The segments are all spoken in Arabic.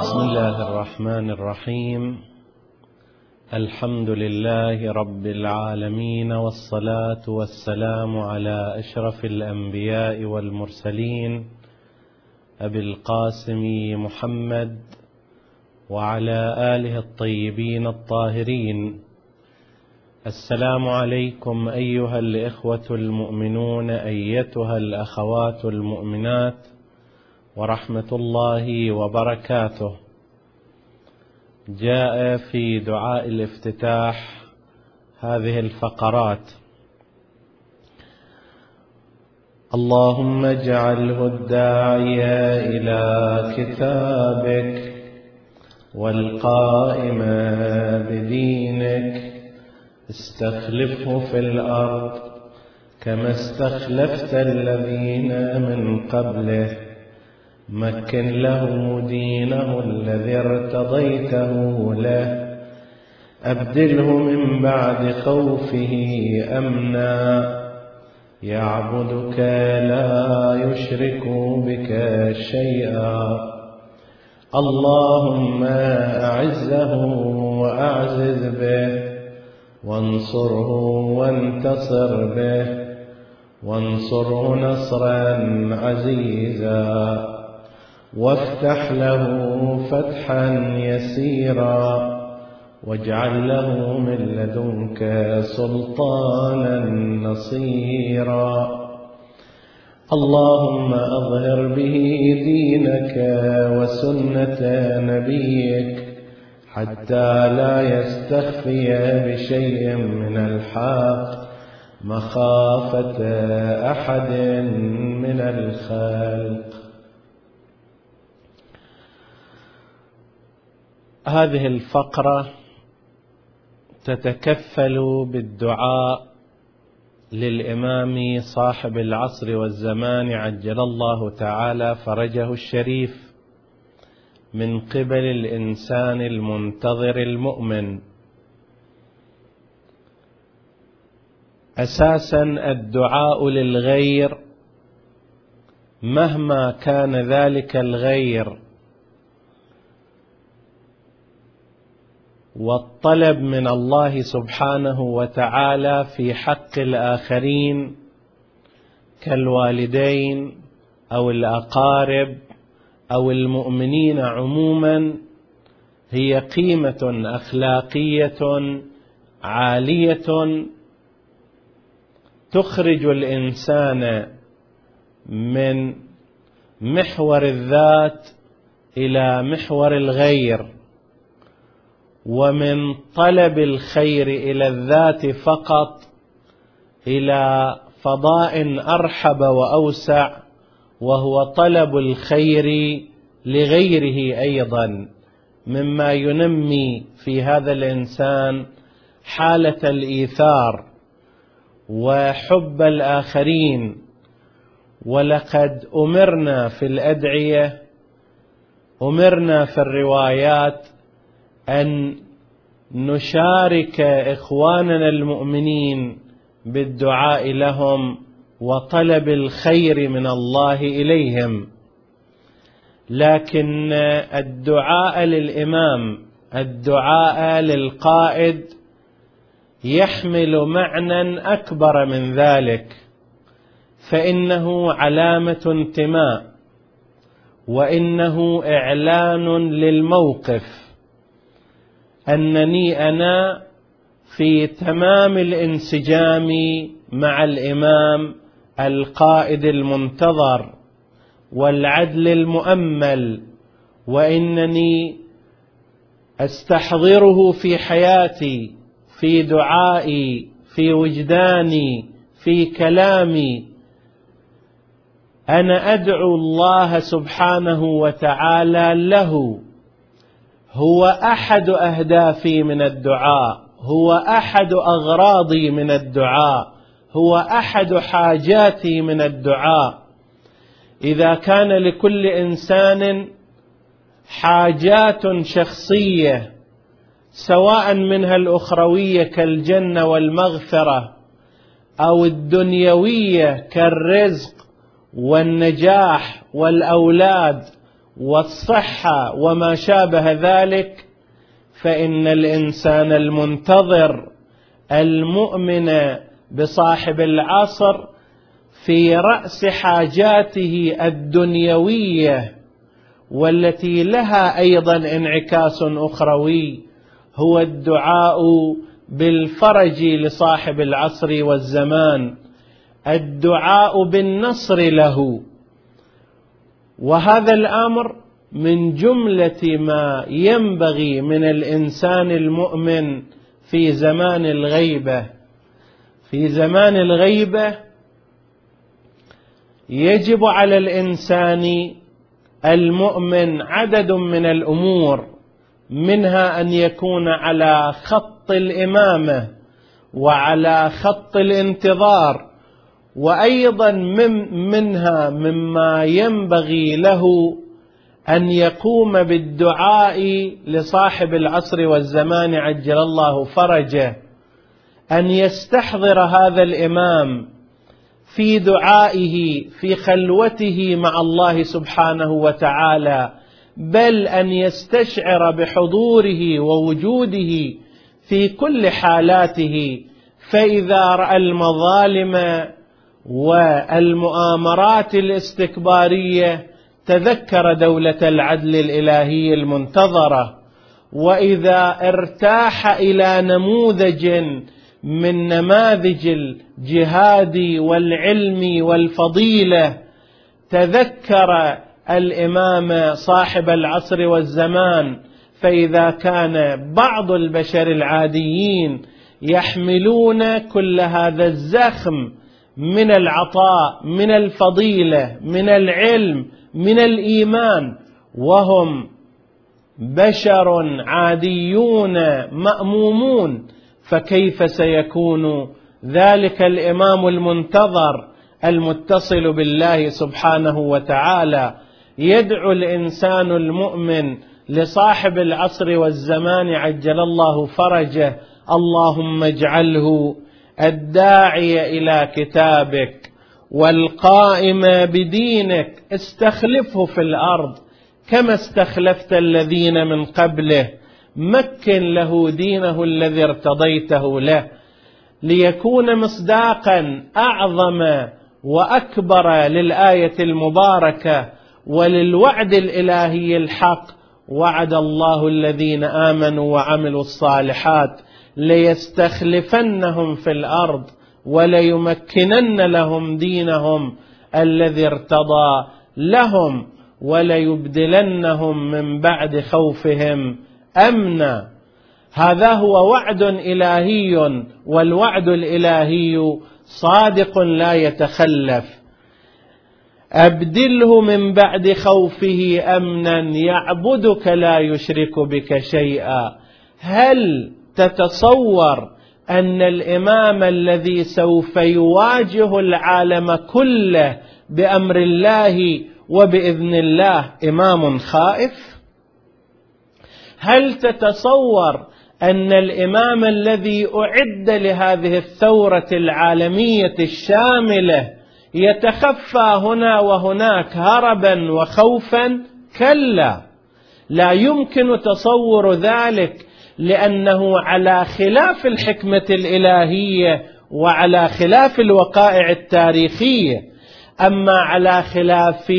الله الرحمن الرحيم. الحمد لله رب العالمين والصلاة والسلام على أشرف الأنبياء والمرسلين أبي القاسم محمد وعلى آله الطيبين الطاهرين. السلام عليكم أيها الإخوة المؤمنون أيتها الأخوات المؤمنات. ورحمة الله وبركاته. جاء في دعاء الافتتاح هذه الفقرات. اللهم اجعله الداعي إلى كتابك والقائم بدينك. استخلفه في الأرض كما استخلفت الذين من قبله. مكن له دينه الذي ارتضيته له. أبدله من بعد خوفه أمنا. يعبدك لا يشرك بك شيئا. اللهم أعزه واعزز به. وانصره وانتصر به. وانصره نصرا عزيزا. وافتح له فتحا يسيرا واجعل له من لدنك سلطانا نصيرا. اللهم أظهر به دينك وسنة نبيك حتى لا يستخفي بشيء من الحق مخافة أحد من الخلق. هذه الفقرة تتكفل بالدعاء للإمام صاحب العصر والزمان عجل الله تعالى فرجه الشريف من قبل الإنسان المنتظر المؤمن. أساسا الدعاء للغير مهما كان ذلك الغير والطلب من الله سبحانه وتعالى في حق الآخرين كالوالدين أو الأقارب أو المؤمنين عموما هي قيمة أخلاقية عالية تخرج الإنسان من محور الذات إلى محور الغير. ومن طلب الخير إلى الذات فقط إلى فضاء أرحب وأوسع وهو طلب الخير لغيره أيضا. مما ينمي في هذا الإنسان حالة الإيثار وحب الآخرين. ولقد أمرنا في الأدعية أمرنا في الروايات أن نشارك إخواننا المؤمنين بالدعاء لهم وطلب الخير من الله إليهم. لكن الدعاء للإمام الدعاء للقائد يحمل معنى أكبر من ذلك فإنه علامة انتماء وإنه إعلان للموقف. أنني أنا في تمام الانسجام مع الإمام القائد المنتظر والعدل المؤمل وإنني أستحضره في حياتي في دعائي في وجداني في كلامي. أنا أدعو الله سبحانه وتعالى له هو أحد أهدافي من الدعاء. هو أحد أغراضي من الدعاء. هو أحد حاجاتي من الدعاء. إذا كان لكل إنسان حاجات شخصية سواء منها الأخروية كالجنة والمغفرة أو الدنيوية كالرزق والنجاح والأولاد والصحة وما شابه ذلك فإن الإنسان المنتظر المؤمن بصاحب العصر في رأس حاجاته الدنيوية والتي لها أيضا انعكاس أخروي هو الدعاء بالفرج لصاحب العصر والزمان الدعاء بالنصر له. وهذا الأمر من جملة ما ينبغي من الإنسان المؤمن في زمان الغيبة. في زمان الغيبة يجب على الإنسان المؤمن عدد من الأمور منها أن يكون على خط الإمامة وعلى خط الانتظار. وأيضا من منها مما ينبغي له أن يقوم بالدعاء لصاحب العصر والزمان عجل الله فرجه أن يستحضر هذا الإمام في دعائه في خلوته مع الله سبحانه وتعالى بل أن يستشعر بحضوره ووجوده في كل حالاته فإذا رأى المظالم والمؤامرات الاستكبارية تذكر دولة العدل الإلهي المنتظرة وإذا ارتاح إلى نموذج من نماذج الجهاد والعلم والفضيلة تذكر الإمام صاحب العصر والزمان فإذا كان بعض البشر العاديين يحملون كل هذا الزخم من العطاء من الفضيلة من العلم من الإيمان. وهم بشر عاديون مأمومون. فكيف سيكون؟ ذلك الإمام المنتظر المتصل بالله سبحانه وتعالى. يدعو الإنسان المؤمن لصاحب العصر والزمان عجل الله فرجه. اللهم اجعله الداعي إلى كتابك والقائم بدينك استخلفه في الأرض كما استخلفت الذين من قبله. مكن له دينه الذي ارتضيته له ليكون مصداقا أعظم وأكبر للآية المباركة وللوعد الإلهي الحق. وعد الله الذين آمنوا وعملوا الصالحات ليستخلفنهم في الأرض وليمكنن لهم دينهم الذي ارتضى لهم وليبدلنهم من بعد خوفهم أمنا. هذا هو وعد إلهي والوعد الإلهي صادق لا يتخلف. أبدله من بعد خوفه أمنا يعبدك لا يشرك بك شيئا. هل تتصور أن الإمام الذي سوف يواجه العالم كله بأمر الله وبإذن الله إمام خائف؟ هل تتصور أن الإمام الذي أعد لهذه الثورة العالمية الشاملة يتخفى هنا وهناك هربا وخوفا؟ كلا. لا يمكن تصور ذلك لأنه على خلاف الحكمة الإلهية وعلى خلاف الوقائع التاريخية. أما على خلاف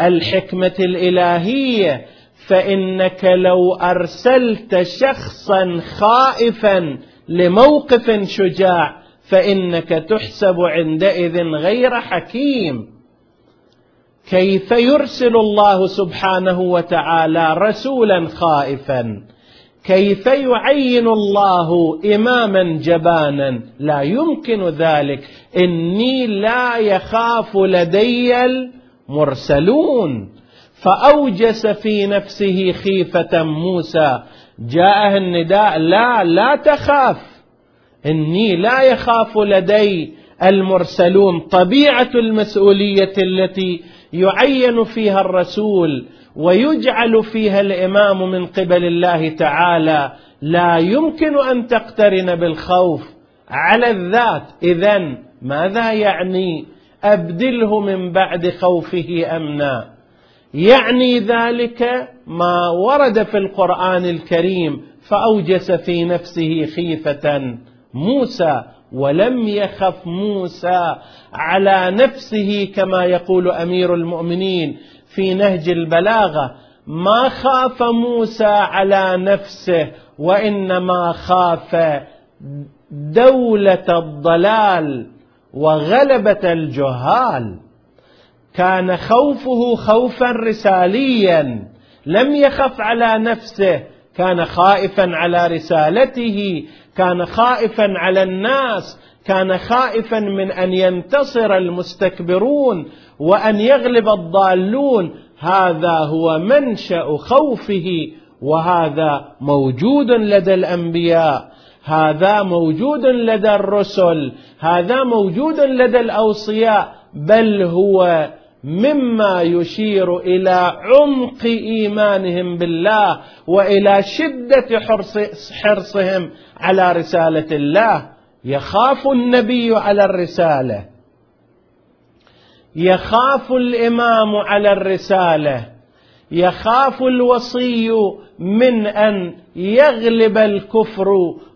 الحكمة الإلهية فإنك لو أرسلت شخصا خائفا لموقف شجاع فإنك تحسب عندئذ غير حكيم. كيف يرسل الله سبحانه وتعالى رسولا خائفا؟ كيف يعين الله إماما جبانا؟ لا يمكن ذلك. إني لا يخاف لدي المرسلون. فأوجس في نفسه خيفة موسى. جاءه النداء لا لا تخاف. إني لا يخاف لدي المرسلون. طبيعة المسؤولية التي يعين فيها الرسول ويجعل فيها الإمام من قبل الله تعالى. لا يمكن أن تقترن بالخوف على الذات. اذا ماذا يعني أبدله من بعد خوفه امنا يعني ذلك ما ورد في القرآن الكريم. فأوجس في نفسه خيفة. موسى ولم يخف موسى على نفسه كما يقول أمير المؤمنين في نهج البلاغة. ما خاف موسى على نفسه وإنما خاف دولة الضلال وغلبة الجهال. كان خوفه خوفا رساليا لم يخف على نفسه. كان خائفا على رسالته كان خائفا على الناس كان خائفا من أن ينتصر المستكبرون وأن يغلب الضالون. هذا هو منشأ خوفه وهذا موجود لدى الأنبياء. هذا موجود لدى الرسل. هذا موجود لدى الأوصياء. بل هو مما يشير إلى عمق إيمانهم بالله وإلى شدة حرص حرصهم على رسالة الله. يخاف النبي على الرسالة. يخاف الإمام على الرسالة. يخاف الوصي من أن يغلب الكفر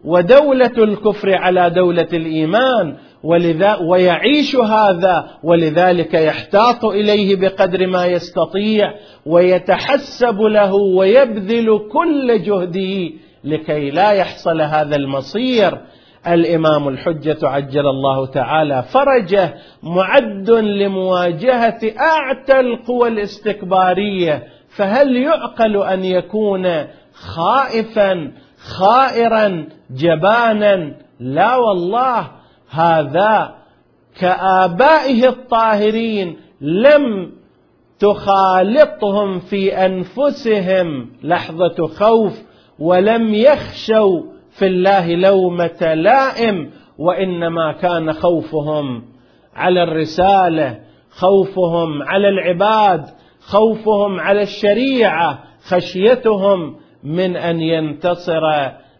ودولة الكفر على دولة الإيمان. ولذا ويعيش هذا ولذلك يحتاط إليه بقدر ما يستطيع ويتحسب له ويبذل كل جهده لكي لا يحصل هذا المصير. الإمام الحجة عجل الله تعالى فرجه معد لمواجهة أعتى القوى الاستكبارية فهل يعقل أن يكون خائفا خائرا جبانا؟ لا والله. هذا كآبائه الطاهرين لم تخالطهم في أنفسهم لحظة خوف ولم يخشوا في الله لومة لائم وإنما كان خوفهم على الرسالة خوفهم على العباد خوفهم على الشريعة خشيتهم من أن ينتصر.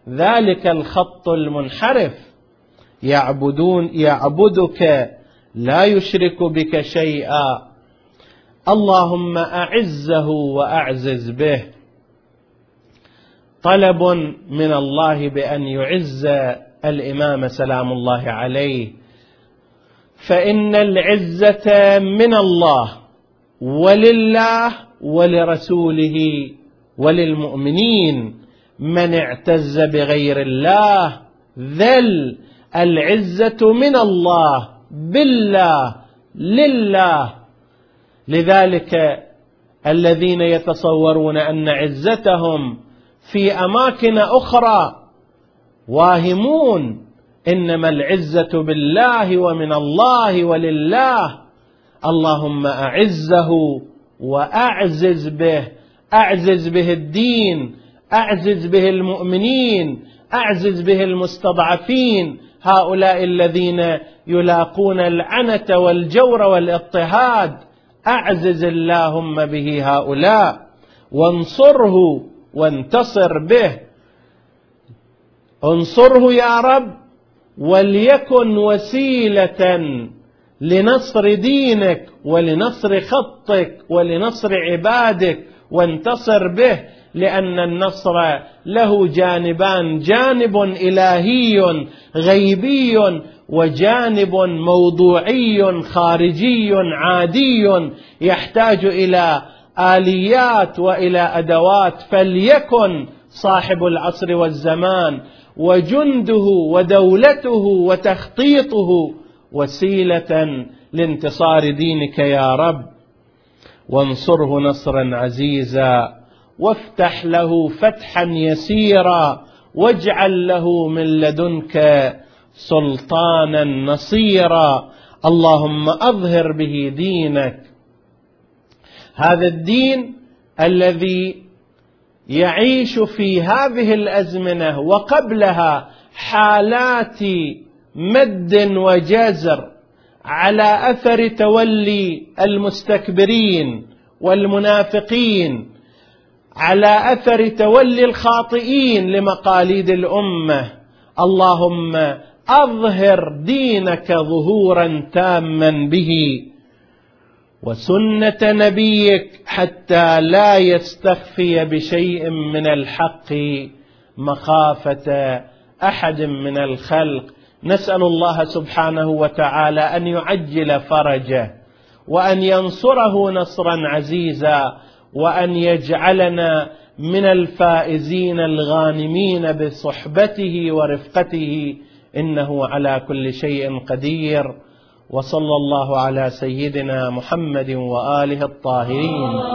ذلك الخط المنحرف. يعبدون يعبدك لا يشرك بك شيئا. اللهم أعزه وأعزز به. طلب من الله بأن يعز الإمام سلام الله عليه. فإن العزة من الله ولله ولرسوله وللمؤمنين. من اعتز بغير الله ذل العزة من الله بالله لله. لذلك الذين يتصورون أن عزتهم في أماكن أخرى واهمون. إنما العزة بالله ومن الله ولله. اللهم أعزه وأعزز به أعزز به الدين أعزز به المؤمنين أعزز به المستضعفين هؤلاء الذين يلاقون العنة والجور والاضطهاد أعزز اللهم به هؤلاء وانصره وانتصر به. انصره يا رب وليكن وسيلة لنصر دينك ولنصر خطك ولنصر عبادك وانتصر به. لأن النصر له جانبان جانب إلهي غيبي وجانب موضوعي خارجي عادي يحتاج إلى آليات وإلى أدوات. فليكن صاحب العصر والزمان وجنده ودولته وتخطيطه وسيلة لانتصار دينك يا رب. وانصره نصرا عزيزا. وافتح له فتحا يسيرا واجعل له من لدنك سلطانا نصيرا. اللهم أظهر به دينك. هذا الدين الذي يعيش في هذه الأزمنة وقبلها حالات مد وجزر على أثر تولي المستكبرين والمنافقين على أثر تولي الخاطئين لمقاليد الأمة. اللهم أظهر دينك ظهورا تاما به وسنة نبيك حتى لا يستخفي بشيء من الحق مخافة أحد من الخلق. نسأل الله سبحانه وتعالى أن يعجل فرجه وأن ينصره نصرا عزيزا وأن يجعلنا من الفائزين الغانمين بصحبته ورفقته إنه على كل شيء قدير. وصلى الله على سيدنا محمد وآله الطاهرين.